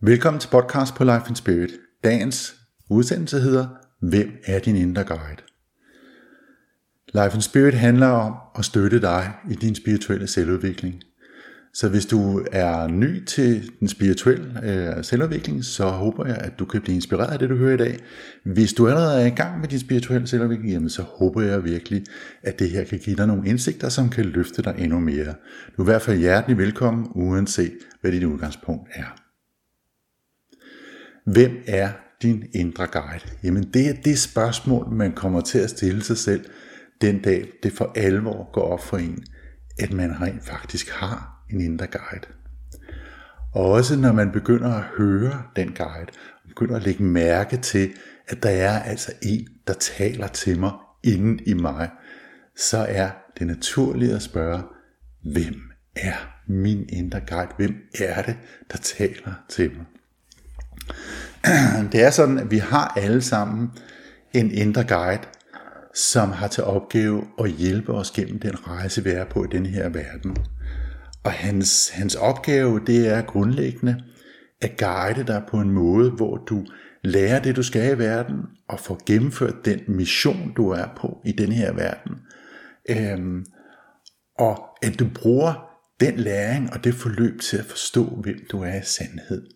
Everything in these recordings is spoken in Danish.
Velkommen til podcast på Life in Spirit. Dagens udsendelse hedder Hvem er din indre guide? Life in Spirit handler om at støtte dig i din spirituelle selvudvikling. Så hvis du er ny til den spirituelle øh, selvudvikling, så håber jeg, at du kan blive inspireret af det, du hører i dag. Hvis du allerede er i gang med din spirituelle selvudvikling, jamen, så håber jeg virkelig, at det her kan give dig nogle indsigter, som kan løfte dig endnu mere. Du er i hvert fald hjertelig velkommen, uanset hvad dit udgangspunkt er. Hvem er din indre guide? Jamen det er det spørgsmål, man kommer til at stille sig selv den dag, det for alvor går op for en, at man rent faktisk har en indre guide. Og også når man begynder at høre den guide, og begynder at lægge mærke til, at der er altså en, der taler til mig inden i mig, så er det naturligt at spørge, hvem er min indre guide? Hvem er det, der taler til mig? Det er sådan, at vi har alle sammen en indre guide, som har til opgave at hjælpe os gennem den rejse, vi er på i den her verden. Og hans, hans opgave, det er grundlæggende at guide dig på en måde, hvor du lærer det, du skal i verden, og får gennemført den mission, du er på i den her verden. Øhm, og at du bruger den læring og det forløb til at forstå, hvem du er i sandhed.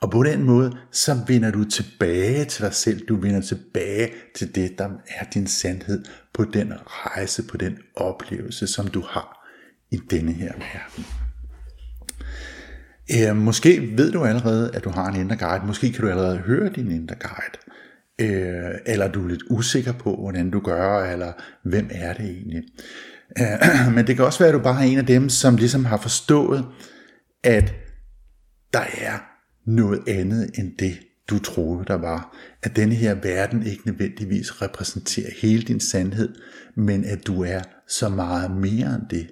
Og på den måde, så vender du tilbage til dig selv. Du vender tilbage til det, der er din sandhed på den rejse, på den oplevelse, som du har i denne her verden. Øh, måske ved du allerede, at du har en indre guide. Måske kan du allerede høre din indre guide. Øh, eller du er lidt usikker på, hvordan du gør, eller hvem er det egentlig. Øh, men det kan også være, at du bare er en af dem, som ligesom har forstået, at der er noget andet end det, du troede, der var. At denne her verden ikke nødvendigvis repræsenterer hele din sandhed, men at du er så meget mere end det.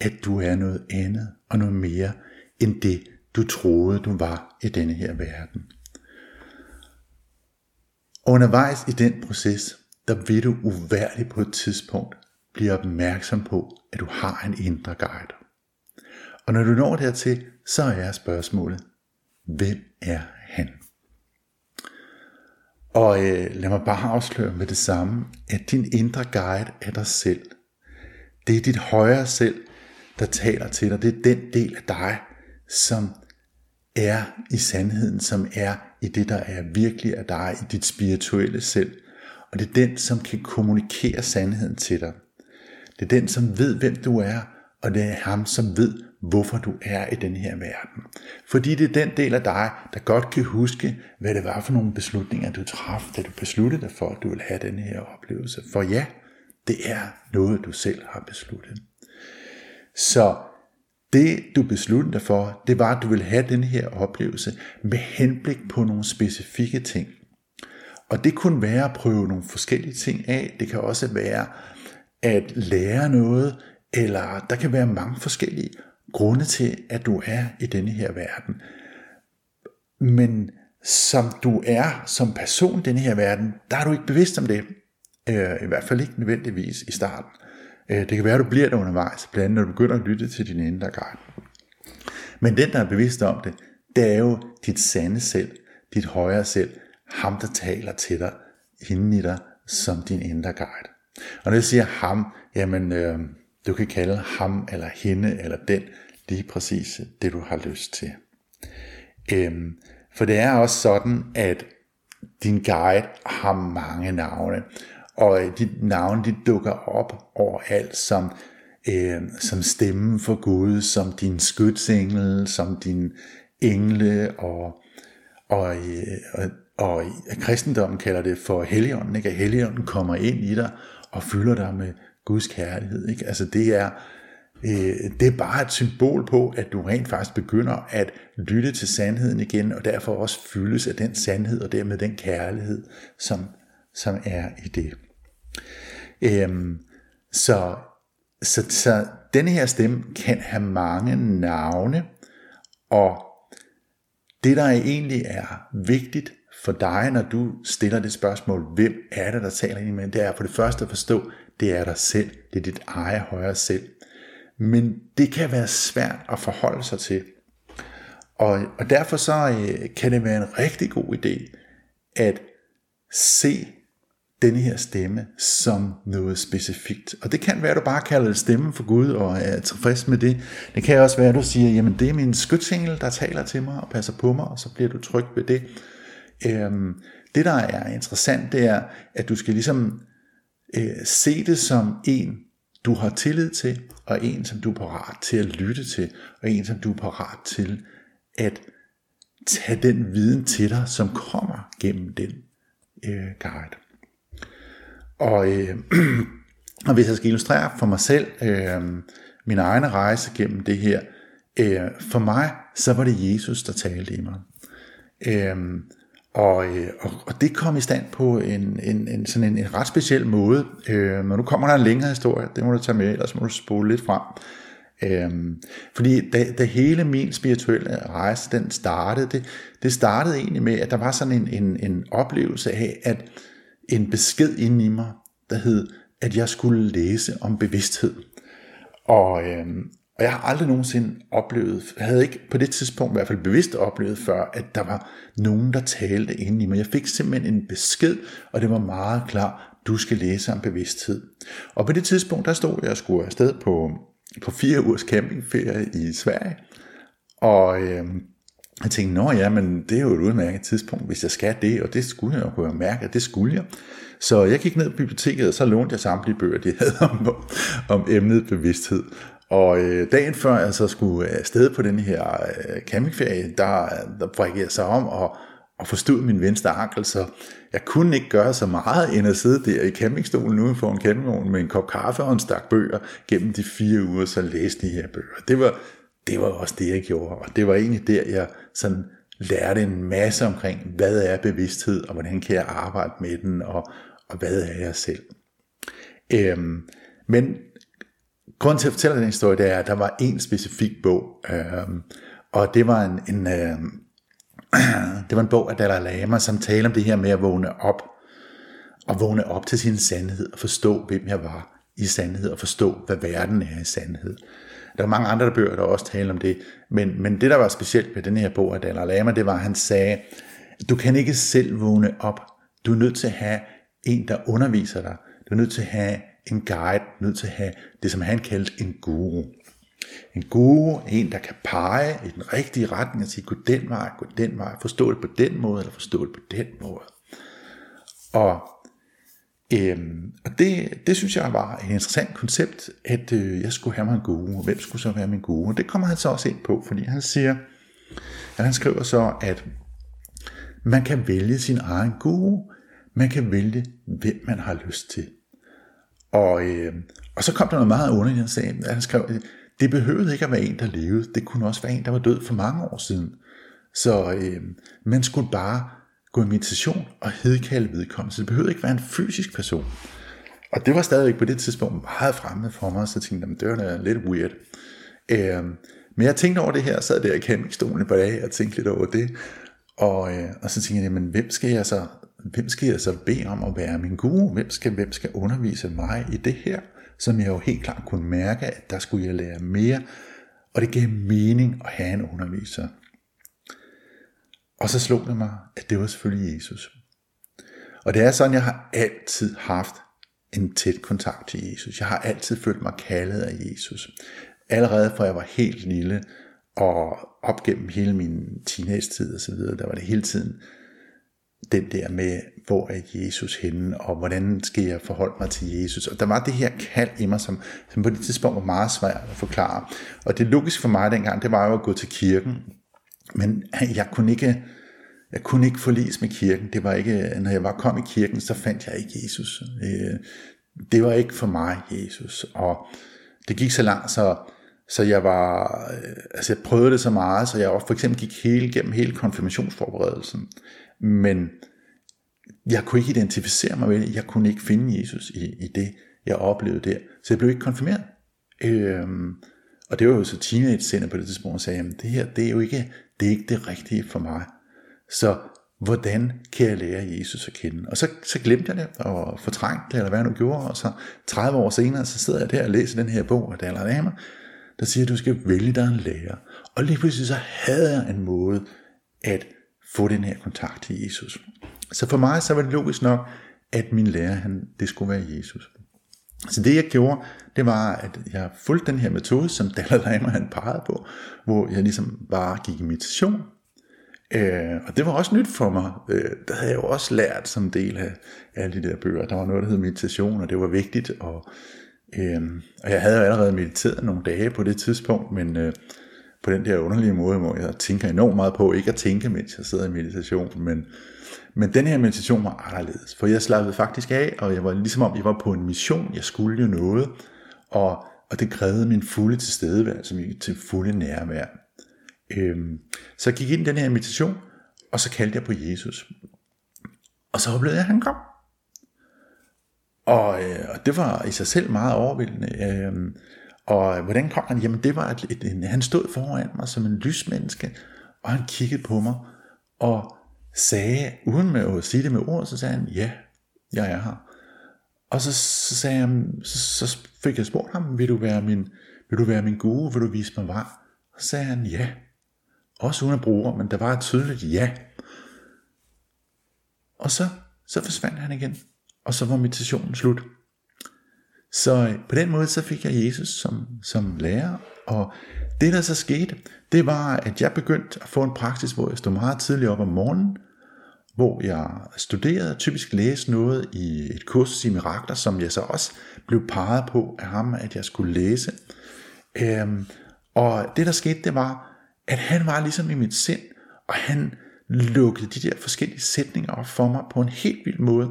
At du er noget andet og noget mere end det, du troede, du var i denne her verden. Undervejs i den proces, der vil du uværligt på et tidspunkt blive opmærksom på, at du har en indre guide. Og når du når dertil, så er spørgsmålet, Hvem er han? Og øh, lad mig bare afsløre med det samme, at din indre guide er dig selv. Det er dit højere selv, der taler til dig. Det er den del af dig, som er i sandheden, som er i det, der er virkelig af dig, i dit spirituelle selv. Og det er den, som kan kommunikere sandheden til dig. Det er den, som ved, hvem du er, og det er ham, som ved, hvorfor du er i den her verden. Fordi det er den del af dig, der godt kan huske, hvad det var for nogle beslutninger, du traf, da du besluttede dig for, at du vil have den her oplevelse. For ja, det er noget, du selv har besluttet. Så det, du besluttede dig for, det var, at du vil have den her oplevelse med henblik på nogle specifikke ting. Og det kunne være at prøve nogle forskellige ting af. Det kan også være at lære noget, eller der kan være mange forskellige grunde til, at du er i denne her verden. Men som du er som person i denne her verden, der er du ikke bevidst om det. Øh, I hvert fald ikke nødvendigvis i starten. Øh, det kan være, at du bliver der undervejs, blandt andet når du begynder at lytte til din indre guide. Men den, der er bevidst om det, det er jo dit sande selv, dit højere selv, ham, der taler til dig inden i dig som din indre guide. Og når jeg siger ham, jamen øh, du kan kalde ham eller hende eller den lige præcis det, du har lyst til. Øhm, for det er også sådan, at din guide har mange navne, og øh, de navne de dukker op overalt som, øh, som stemmen for Gud, som din skytsengel, som din engle, og, og, øh, og, og kristendommen kalder det for helligånden, ikke? at helligånden kommer ind i dig og fylder dig med Guds kærlighed. Ikke? Altså det er, øh, det er bare et symbol på, at du rent faktisk begynder at lytte til sandheden igen, og derfor også fyldes af den sandhed, og dermed den kærlighed, som, som er i det. Øhm, så, så, så denne her stemme kan have mange navne, og det der egentlig er vigtigt for dig, når du stiller det spørgsmål, hvem er det, der taler ind i det er for det første at forstå, det er dig selv, det er dit eget højere selv. Men det kan være svært at forholde sig til. Og, og derfor så øh, kan det være en rigtig god idé at se denne her stemme som noget specifikt. Og det kan være, at du bare kalder det stemmen for Gud og er tilfreds med det. Det kan også være, at du siger, jamen det er min skytsengel, der taler til mig og passer på mig, og så bliver du tryg ved det. Øhm, det, der er interessant, det er, at du skal ligesom øh, se det som en, du har tillid til, og en, som du er parat til at lytte til, og en, som du er parat til at tage den viden til dig, som kommer gennem den øh, guide. Og, øh, og hvis jeg skal illustrere for mig selv øh, min egen rejse gennem det her, øh, for mig, så var det Jesus, der talte i mig. Øh, og, øh, og, og det kom i stand på en, en, en, sådan en, en ret speciel måde. Øh, men nu kommer der en længere historie, det må du tage med, ellers må du spole lidt frem. Øh, fordi da, da hele min spirituelle rejse, den startede, det, det startede egentlig med, at der var sådan en, en, en oplevelse af, at en besked inde i mig, der hed, at jeg skulle læse om bevidsthed. Og, øh, og jeg har aldrig nogensinde oplevet, jeg havde ikke på det tidspunkt i hvert fald bevidst oplevet før, at der var nogen, der talte inde i mig. Jeg fik simpelthen en besked, og det var meget klar, du skal læse om bevidsthed. Og på det tidspunkt, der stod jeg og skulle afsted på, på fire ugers campingferie i Sverige, og øh, jeg tænkte, nå ja, men det er jo et udmærket tidspunkt, hvis jeg skal det, og det skulle jeg jo kunne mærke, at det skulle jeg. Så jeg gik ned på biblioteket, og så lånte jeg samtlige bøger, de havde om, om emnet bevidsthed. Og øh, dagen før jeg så skulle øh, afsted på den her øh, campingferie, der, der brækkede jeg sig om og, og forstod min venstre ankel, så jeg kunne ikke gøre så meget, end at sidde der i campingstolen uden for en campingvogn med en kop kaffe og en stak bøger gennem de fire uger, så læste de her bøger. Det var, det var også det, jeg gjorde, og det var egentlig der, jeg sådan lærte en masse omkring, hvad er bevidsthed, og hvordan kan jeg arbejde med den, og, og hvad er jeg selv. Øhm, men grunden til at fortælle den historie, det er, at der var en specifik bog, øh, og det var en, en øh, det var en bog af Dalai Lama, som taler om det her med at vågne op, og vågne op til sin sandhed, og forstå, hvem jeg var i sandhed, og forstå, hvad verden er i sandhed. Der er mange andre der bøger, der også taler om det, men, men det, der var specielt ved den her bog af Dalai Lama, det var, at han sagde, du kan ikke selv vågne op. Du er nødt til at have en, der underviser dig. Du er nødt til at have en guide, nødt til at have det, som han kaldte en guru. En guru en, der kan pege i den rigtige retning og sige, gå den vej, gå den vej, forstå det på den måde, eller forstå det på den måde. Og Øhm, og det, det synes jeg var et interessant koncept, at øh, jeg skulle have mig en guru. og Hvem skulle så være min guru? Og det kommer han så også ind på, fordi han siger, at han skriver så, at man kan vælge sin egen guru. Man kan vælge, hvem man har lyst til. Og, øh, og så kom der noget meget underligt, han sagde, at han skrev, at det behøvede ikke at være en, der levede. Det kunne også være en, der var død for mange år siden. Så øh, man skulle bare gå i meditation og hedkalde vedkommende. Så det behøvede ikke være en fysisk person. Og det var stadigvæk på det tidspunkt meget fremmed for mig, så jeg tænkte jeg, det var lidt weird. Øh, men jeg tænkte over det her, sad der i campingstolen på dag og tænkte lidt over det. Og, øh, og så tænkte jeg, men hvem skal jeg så, hvem skal jeg så bede om at være min guru? Hvem skal, hvem skal undervise mig i det her? Som jeg jo helt klart kunne mærke, at der skulle jeg lære mere. Og det gav mening at have en underviser. Og så slog det mig, at det var selvfølgelig Jesus. Og det er sådan, jeg har altid haft en tæt kontakt til Jesus. Jeg har altid følt mig kaldet af Jesus. Allerede fra jeg var helt lille, og op gennem hele min teenage-tid og så videre, der var det hele tiden den der med, hvor er Jesus henne, og hvordan skal jeg forholde mig til Jesus. Og der var det her kald i mig, som, som på det tidspunkt var meget svært at forklare. Og det logiske for mig dengang, det var jo at gå til kirken, men jeg kunne ikke, jeg kunne ikke forlis med kirken. Det var ikke, når jeg var kom i kirken, så fandt jeg ikke Jesus. Øh, det var ikke for mig, Jesus. Og det gik så langt, så, så jeg var, øh, altså jeg prøvede det så meget, så jeg også for eksempel gik hele, gennem hele konfirmationsforberedelsen. Men jeg kunne ikke identificere mig med det. Jeg kunne ikke finde Jesus i, i det, jeg oplevede der. Så jeg blev ikke konfirmeret. Øhm, og det var jo så teenage på det tidspunkt, og sagde, jamen det her, det er jo ikke det, er ikke det rigtige for mig. Så hvordan kan jeg lære Jesus at kende? Og så, så glemte jeg det, og fortrængte det, eller hvad jeg nu gjorde, og så 30 år senere, så sidder jeg der og læser den her bog af Dalai Lama, der siger, at du skal vælge dig en lærer. Og lige pludselig så havde jeg en måde at få den her kontakt til Jesus. Så for mig så var det logisk nok, at min lærer, han, det skulle være Jesus. Så det jeg gjorde, det var, at jeg fulgte den her metode, som Dalai Lama han pegede på, hvor jeg ligesom bare gik i meditation. Øh, og det var også nyt for mig. Øh, der havde jeg jo også lært som del af alle de der bøger. Der var noget, der hed meditation, og det var vigtigt. Og, øh, og jeg havde jo allerede mediteret nogle dage på det tidspunkt, men øh, på den der underlige måde, hvor jeg tænker enormt meget på, ikke at tænke, mens jeg sidder i meditation, men men den her meditation var anderledes, for jeg slappede faktisk af, og jeg var ligesom om, jeg var på en mission, jeg skulle jo noget, og, og det krævede min fulde tilstedeværelse, min til fulde nærvær. Øhm, så jeg gik ind i den her meditation, og så kaldte jeg på Jesus. Og så oplevede jeg, at han kom. Og, øh, og det var i sig selv meget overvældende. Øh, og hvordan kom han? Jamen det var, et, et, et, han stod foran mig som en lysmenneske, og han kiggede på mig, og sagde, uden med at sige det med ord, så sagde han, ja, jeg er her. Og så, så, sagde jeg, så, så fik jeg spurgt ham, vil du være min, vil du være min gode, vil du vise mig vej? Og så sagde han, ja. Også uden at bruge ord, men der var et tydeligt ja. Og så, så forsvandt han igen. Og så var meditationen slut. Så øh, på den måde, så fik jeg Jesus som, som lærer, og det der så skete, det var, at jeg begyndte at få en praksis, hvor jeg stod meget tidligt op om morgenen, hvor jeg studerede, typisk læste noget i et kursus i mirakler, som jeg så også blev peget på af ham, at jeg skulle læse. Øhm, og det der skete, det var, at han var ligesom i mit sind, og han lukkede de der forskellige sætninger op for mig på en helt vild måde.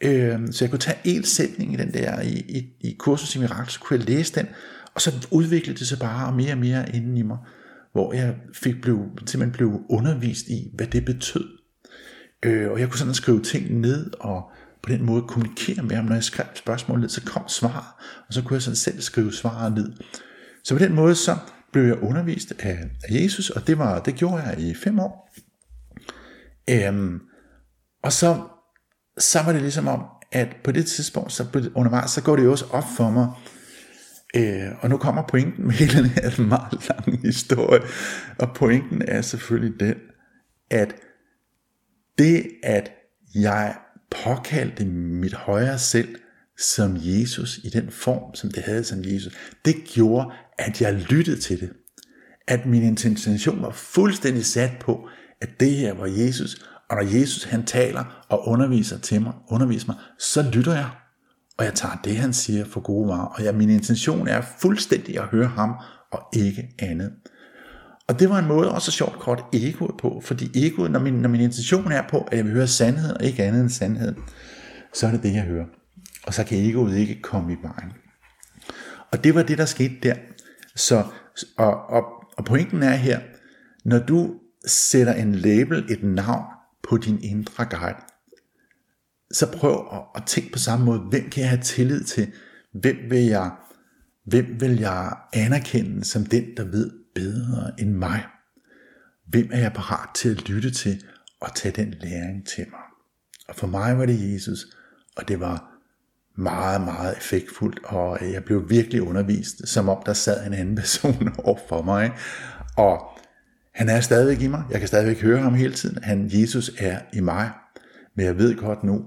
Øh, så jeg kunne tage en sætning i den der, i, i, i kursus i Mirakel, så kunne jeg læse den, og så udviklede det sig bare mere og mere inden i mig, hvor jeg fik blev, simpelthen blev undervist i, hvad det betød. Øh, og jeg kunne sådan skrive ting ned, og på den måde kommunikere med ham, når jeg skrev spørgsmål ned, så kom svar, og så kunne jeg sådan selv skrive svaret ned. Så på den måde så blev jeg undervist af, af Jesus, og det, var, det gjorde jeg i fem år. Øhm, og så, så var det ligesom om, at på det tidspunkt, så undervejs, så går det jo også op for mig, Øh, og nu kommer pointen med hele den her meget lange historie. Og pointen er selvfølgelig den, at det, at jeg påkaldte mit højre selv som Jesus, i den form, som det havde som Jesus, det gjorde, at jeg lyttede til det. At min intention var fuldstændig sat på, at det her var Jesus, og når Jesus han taler og underviser til mig, underviser mig, så lytter jeg og jeg tager det, han siger for gode varer, og jeg, min intention er fuldstændig at høre ham, og ikke andet. Og det var en måde også sjovt kort egoet på, fordi egoet, når min, når min intention er på, at jeg vil høre sandheden, og ikke andet end sandheden, så er det det, jeg hører. Og så kan egoet ikke komme i vejen. Og det var det, der skete der. Så, og, og, og pointen er her, når du sætter en label, et navn på din indre guide, så prøv at, at tænke på samme måde, hvem kan jeg have tillid til? Hvem vil jeg, hvem vil jeg anerkende som den, der ved bedre end mig? Hvem er jeg parat til at lytte til og tage den læring til mig? Og for mig var det Jesus, og det var meget, meget effektfuldt, og jeg blev virkelig undervist, som om der sad en anden person over for mig. Og han er stadigvæk i mig. Jeg kan stadigvæk høre ham hele tiden. Han, Jesus er i mig. Men jeg ved godt nu,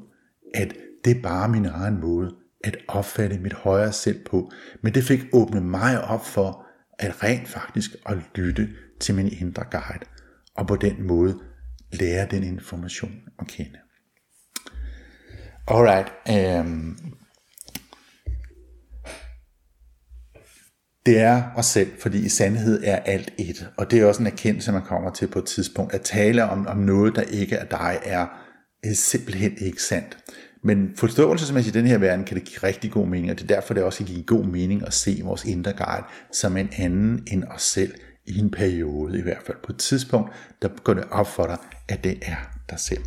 at det er bare min egen måde at opfatte mit højere selv på. Men det fik åbnet mig op for at rent faktisk at lytte til min indre guide, og på den måde lære den information at kende. Alright. Um, det er os selv, fordi i sandhed er alt et. Og det er også en erkendelse, man kommer til på et tidspunkt. At tale om, om noget, der ikke er dig, er er simpelthen ikke sandt. Men forståelsesmæssigt i den her verden kan det give rigtig god mening, og det er derfor, det også giver god mening at se vores indre guide som en anden end os selv i en periode i hvert fald. På et tidspunkt, der går det op for dig, at det er dig selv.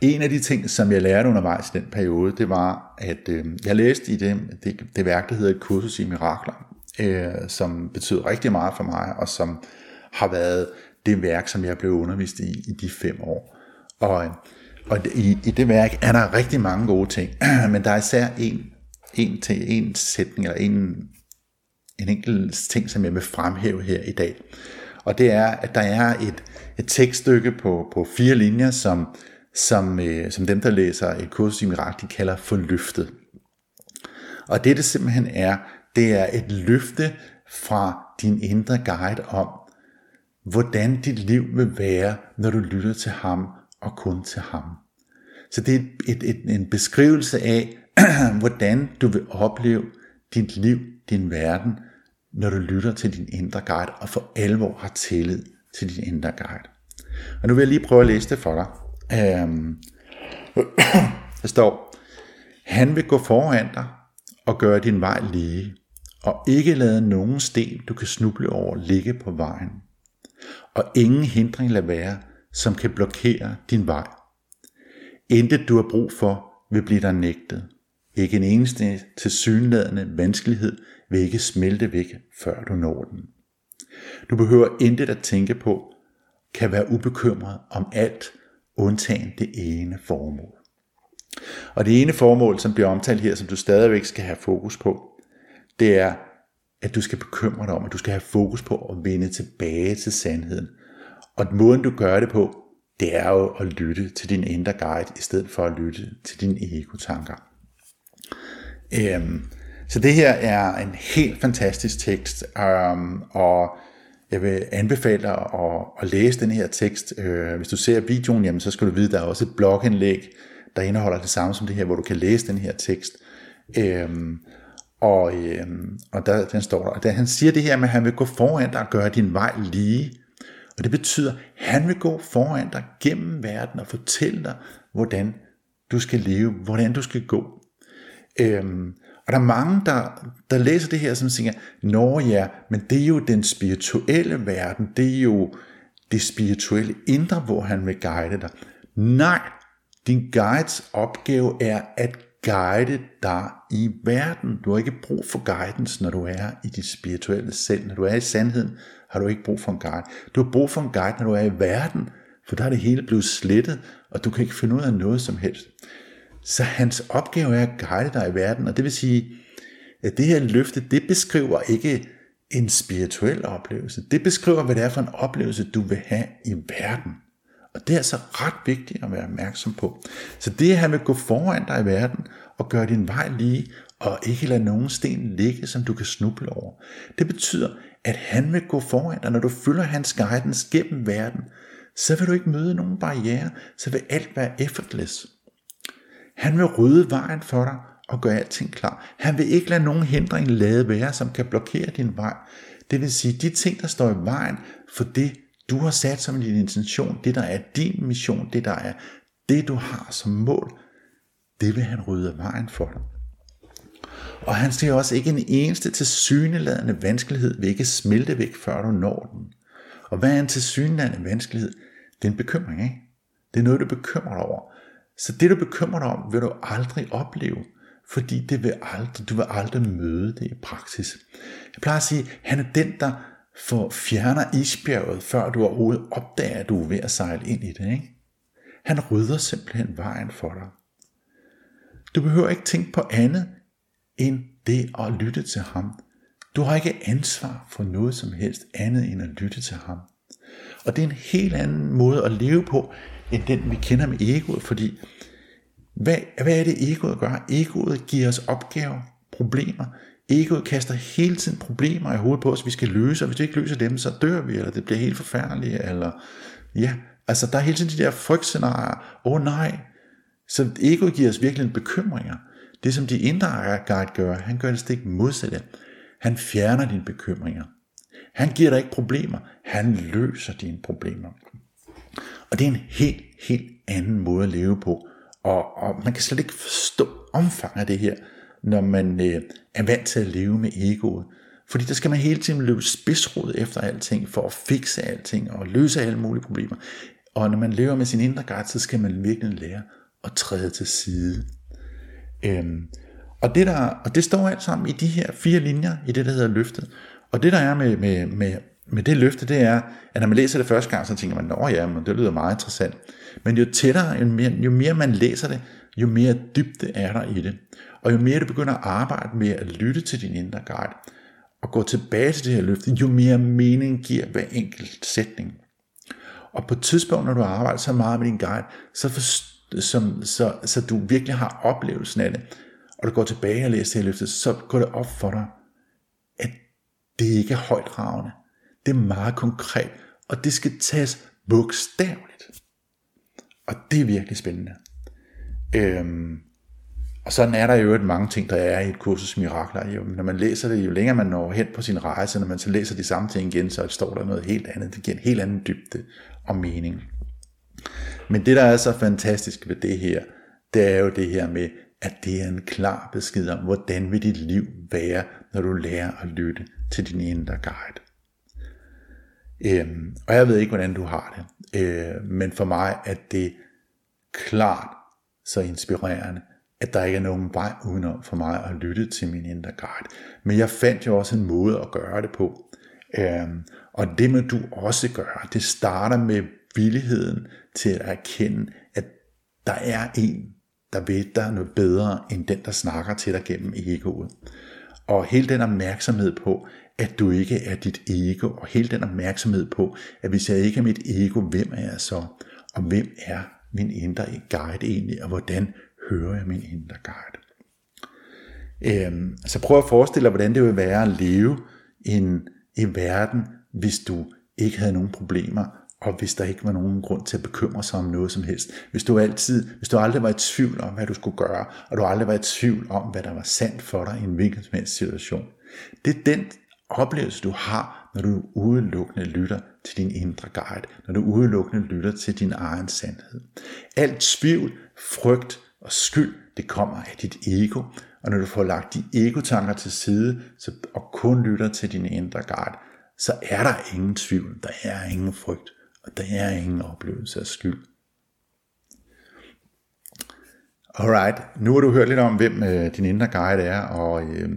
En af de ting, som jeg lærte undervejs i den periode, det var, at øh, jeg læste i det, det, det værk, der hedder et kursus i mirakler, øh, som betød rigtig meget for mig, og som har været det værk, som jeg blev undervist i i de fem år. Og, og i, i det værk er der rigtig mange gode ting, men der er især en, en, til, en sætning eller en, en enkelt ting, som jeg vil fremhæve her i dag. Og det er, at der er et, et tekststykke på, på fire linjer, som, som, øh, som dem, der læser et kursus i mirakel, de kalder for løftet. Og det, det simpelthen er, det er et løfte fra din indre guide om, hvordan dit liv vil være, når du lytter til ham og kun til ham. Så det er et, et, en beskrivelse af, hvordan du vil opleve dit liv, din verden, når du lytter til din indre guide, og for alvor har tillid til din indre guide. Og nu vil jeg lige prøve at læse det for dig. Øhm, der står, han vil gå foran dig og gøre din vej lige, og ikke lade nogen sten, du kan snuble over, ligge på vejen. Og ingen hindring lade være, som kan blokere din vej. Intet du har brug for, vil blive dig nægtet. Ikke en eneste tilsyneladende vanskelighed vil ikke smelte væk, før du når den. Du behøver intet at tænke på, kan være ubekymret om alt, undtagen det ene formål. Og det ene formål, som bliver omtalt her, som du stadigvæk skal have fokus på, det er, at du skal bekymre dig om, at du skal have fokus på at vende tilbage til sandheden. Og måden du gør det på, det er jo at lytte til din indre guide, i stedet for at lytte til dine ego-tanker. Øhm, så det her er en helt fantastisk tekst, øhm, og jeg vil anbefale dig at, at læse den her tekst. Øh, hvis du ser videoen, jamen, så skal du vide, at der er også et blogindlæg, der indeholder det samme som det her, hvor du kan læse den her tekst. Øhm, og, øhm, og der, den står der, og der, han siger det her med, at han vil gå foran dig og gøre din vej lige, og det betyder, at han vil gå foran dig gennem verden og fortælle dig, hvordan du skal leve, hvordan du skal gå. Øhm, og der er mange, der, der læser det her, som siger, Nå ja, men det er jo den spirituelle verden, det er jo det spirituelle indre, hvor han vil guide dig. Nej, din guides opgave er at guide dig i verden. Du har ikke brug for guidance, når du er i dit spirituelle selv. Når du er i sandheden, har du ikke brug for en guide. Du har brug for en guide, når du er i verden, for der er det hele blevet slettet, og du kan ikke finde ud af noget som helst. Så hans opgave er at guide dig i verden, og det vil sige, at det her løfte, det beskriver ikke en spirituel oplevelse. Det beskriver, hvad det er for en oplevelse, du vil have i verden. Og det er altså ret vigtigt at være opmærksom på. Så det, at han vil gå foran dig i verden og gøre din vej lige, og ikke lade nogen sten ligge, som du kan snuble over. Det betyder, at han vil gå foran dig, når du følger hans guidance gennem verden, så vil du ikke møde nogen barriere, så vil alt være effortless. Han vil rydde vejen for dig og gøre alting klar. Han vil ikke lade nogen hindring lade være, som kan blokere din vej. Det vil sige, de ting, der står i vejen for det, du har sat som din intention, det der er din mission, det der er det, du har som mål, det vil han rydde af vejen for dig. Og han ser også, ikke en eneste tilsyneladende vanskelighed vil ikke smelte væk, før du når den. Og hvad er en tilsyneladende vanskelighed? Det er en bekymring, ikke? Det er noget, du bekymrer dig over. Så det, du bekymrer dig om, vil du aldrig opleve, fordi det vil aldrig, du vil aldrig møde det i praksis. Jeg plejer at sige, at han er den, der får fjerner isbjerget, før du overhovedet opdager, at du er ved at sejle ind i det. Ikke? Han rydder simpelthen vejen for dig. Du behøver ikke tænke på andet end det at lytte til ham. Du har ikke ansvar for noget som helst andet end at lytte til ham. Og det er en helt anden måde at leve på, end den vi kender med egoet, fordi hvad, hvad er det egoet gør? Egoet giver os opgaver, problemer. Egoet kaster hele tiden problemer i hovedet på os, vi skal løse, og hvis vi ikke løser dem, så dør vi, eller det bliver helt forfærdeligt, eller ja, altså der er hele tiden de der frygtscenarier, åh oh, nej, så egoet giver os virkelig bekymringer. Det som de indre guide gør, han gør det stik modsatte. Han fjerner dine bekymringer. Han giver dig ikke problemer, han løser dine problemer. Og det er en helt, helt anden måde at leve på. Og, og man kan slet ikke forstå omfanget af det her, når man øh, er vant til at leve med egoet. Fordi der skal man hele tiden løbe spidsrod efter alting, for at fikse alting og løse alle mulige problemer. Og når man lever med sin indre guide, så skal man virkelig lære at træde til side. Øhm, og, det der, og det står alt sammen i de her fire linjer, i det der hedder løftet. Og det der er med, med, med, med det løfte, det er, at når man læser det første gang, så tænker man, at ja, men det lyder meget interessant. Men jo tættere, jo mere, jo mere man læser det, jo mere dybde er der i det. Og jo mere du begynder at arbejde med at lytte til din indre guide, og gå tilbage til det her løfte, jo mere mening giver hver enkelt sætning. Og på et tidspunkt, når du arbejder så meget med din guide, så, for, som, så, så du virkelig har oplevelsen af det, og du går tilbage og læser det her løfte, så går det op for dig, at det ikke er højt ravende. Det er meget konkret, og det skal tages bogstaveligt. Og det er virkelig spændende. Øhm, og sådan er der jo et mange ting, der er i et kursus mirakler. Jo, når man læser det, jo længere man når hen på sin rejse, når man så læser de samme ting igen, så står der noget helt andet. Det giver en helt anden dybde og mening. Men det, der er så fantastisk ved det her, det er jo det her med, at det er en klar besked om, hvordan vil dit liv være, når du lærer at lytte til din indre guide. Øhm, og jeg ved ikke, hvordan du har det, øh, men for mig er det klart så inspirerende, at der ikke er nogen vej udenom for mig at lytte til min indre guide. Men jeg fandt jo også en måde at gøre det på. Øhm, og det må du også gøre. Det starter med villigheden til at erkende, at der er en, der ved dig noget bedre, end den, der snakker til dig gennem egoet. Og hele den opmærksomhed på, at du ikke er dit ego, og hele den opmærksomhed på, at hvis jeg ikke er mit ego, hvem er jeg så? Og hvem er min indre guide egentlig, og hvordan hører jeg min indre guide? Øhm, så prøv at forestille dig, hvordan det vil være at leve i en, i verden, hvis du ikke havde nogen problemer, og hvis der ikke var nogen grund til at bekymre sig om noget som helst. Hvis du altid, hvis du aldrig var i tvivl om, hvad du skulle gøre, og du aldrig var i tvivl om, hvad der var sandt for dig i en hvilken som helst situation. Det er den oplevelse, du har, når du udelukkende lytter til din indre guide, når du udelukkende lytter til din egen sandhed. Alt tvivl, frygt og skyld, det kommer af dit ego, og når du får lagt de ego-tanker til side, så, og kun lytter til din indre guide, så er der ingen tvivl, der er ingen frygt, og der er ingen oplevelse af skyld. Alright, nu har du hørt lidt om, hvem øh, din indre guide er, og øh,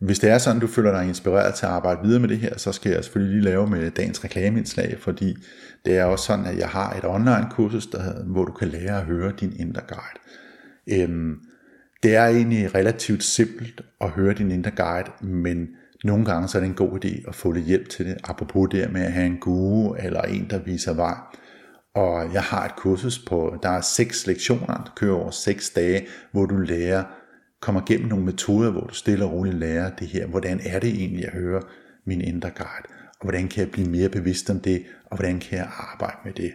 hvis det er sådan, du føler dig inspireret til at arbejde videre med det her, så skal jeg selvfølgelig lige lave med dagens reklameindslag, fordi det er også sådan, at jeg har et online kursus, der, hvor du kan lære at høre din indre guide. Øhm, det er egentlig relativt simpelt at høre din indre guide, men nogle gange så er det en god idé at få lidt hjælp til det, apropos det med at have en guru eller en, der viser vej. Og jeg har et kursus på, der er seks lektioner, der kører over seks dage, hvor du lærer, kommer gennem nogle metoder, hvor du stille og roligt lærer det her. Hvordan er det egentlig, jeg hører min indre guide? Og hvordan kan jeg blive mere bevidst om det? Og hvordan kan jeg arbejde med det?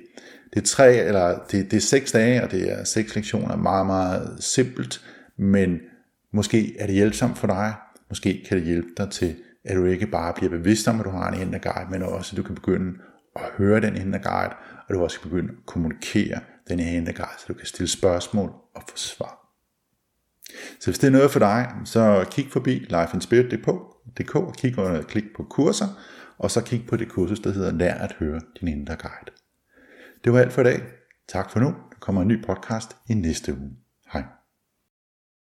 Det er tre, eller det, det er seks dage, og det er seks lektioner. Meget, meget simpelt, men måske er det hjælpsomt for dig. Måske kan det hjælpe dig til, at du ikke bare bliver bevidst om, at du har en indre guide, men også at du kan begynde at høre den indre guide, og du også kan begynde at kommunikere den her indre guide, så du kan stille spørgsmål og få svar. Så hvis det er noget for dig, så kig forbi lifeandspirit.dk og kig og klik på kurser, og så kig på det kursus, der hedder Lær at høre din indre guide. Det var alt for i dag. Tak for nu. Der kommer en ny podcast i næste uge.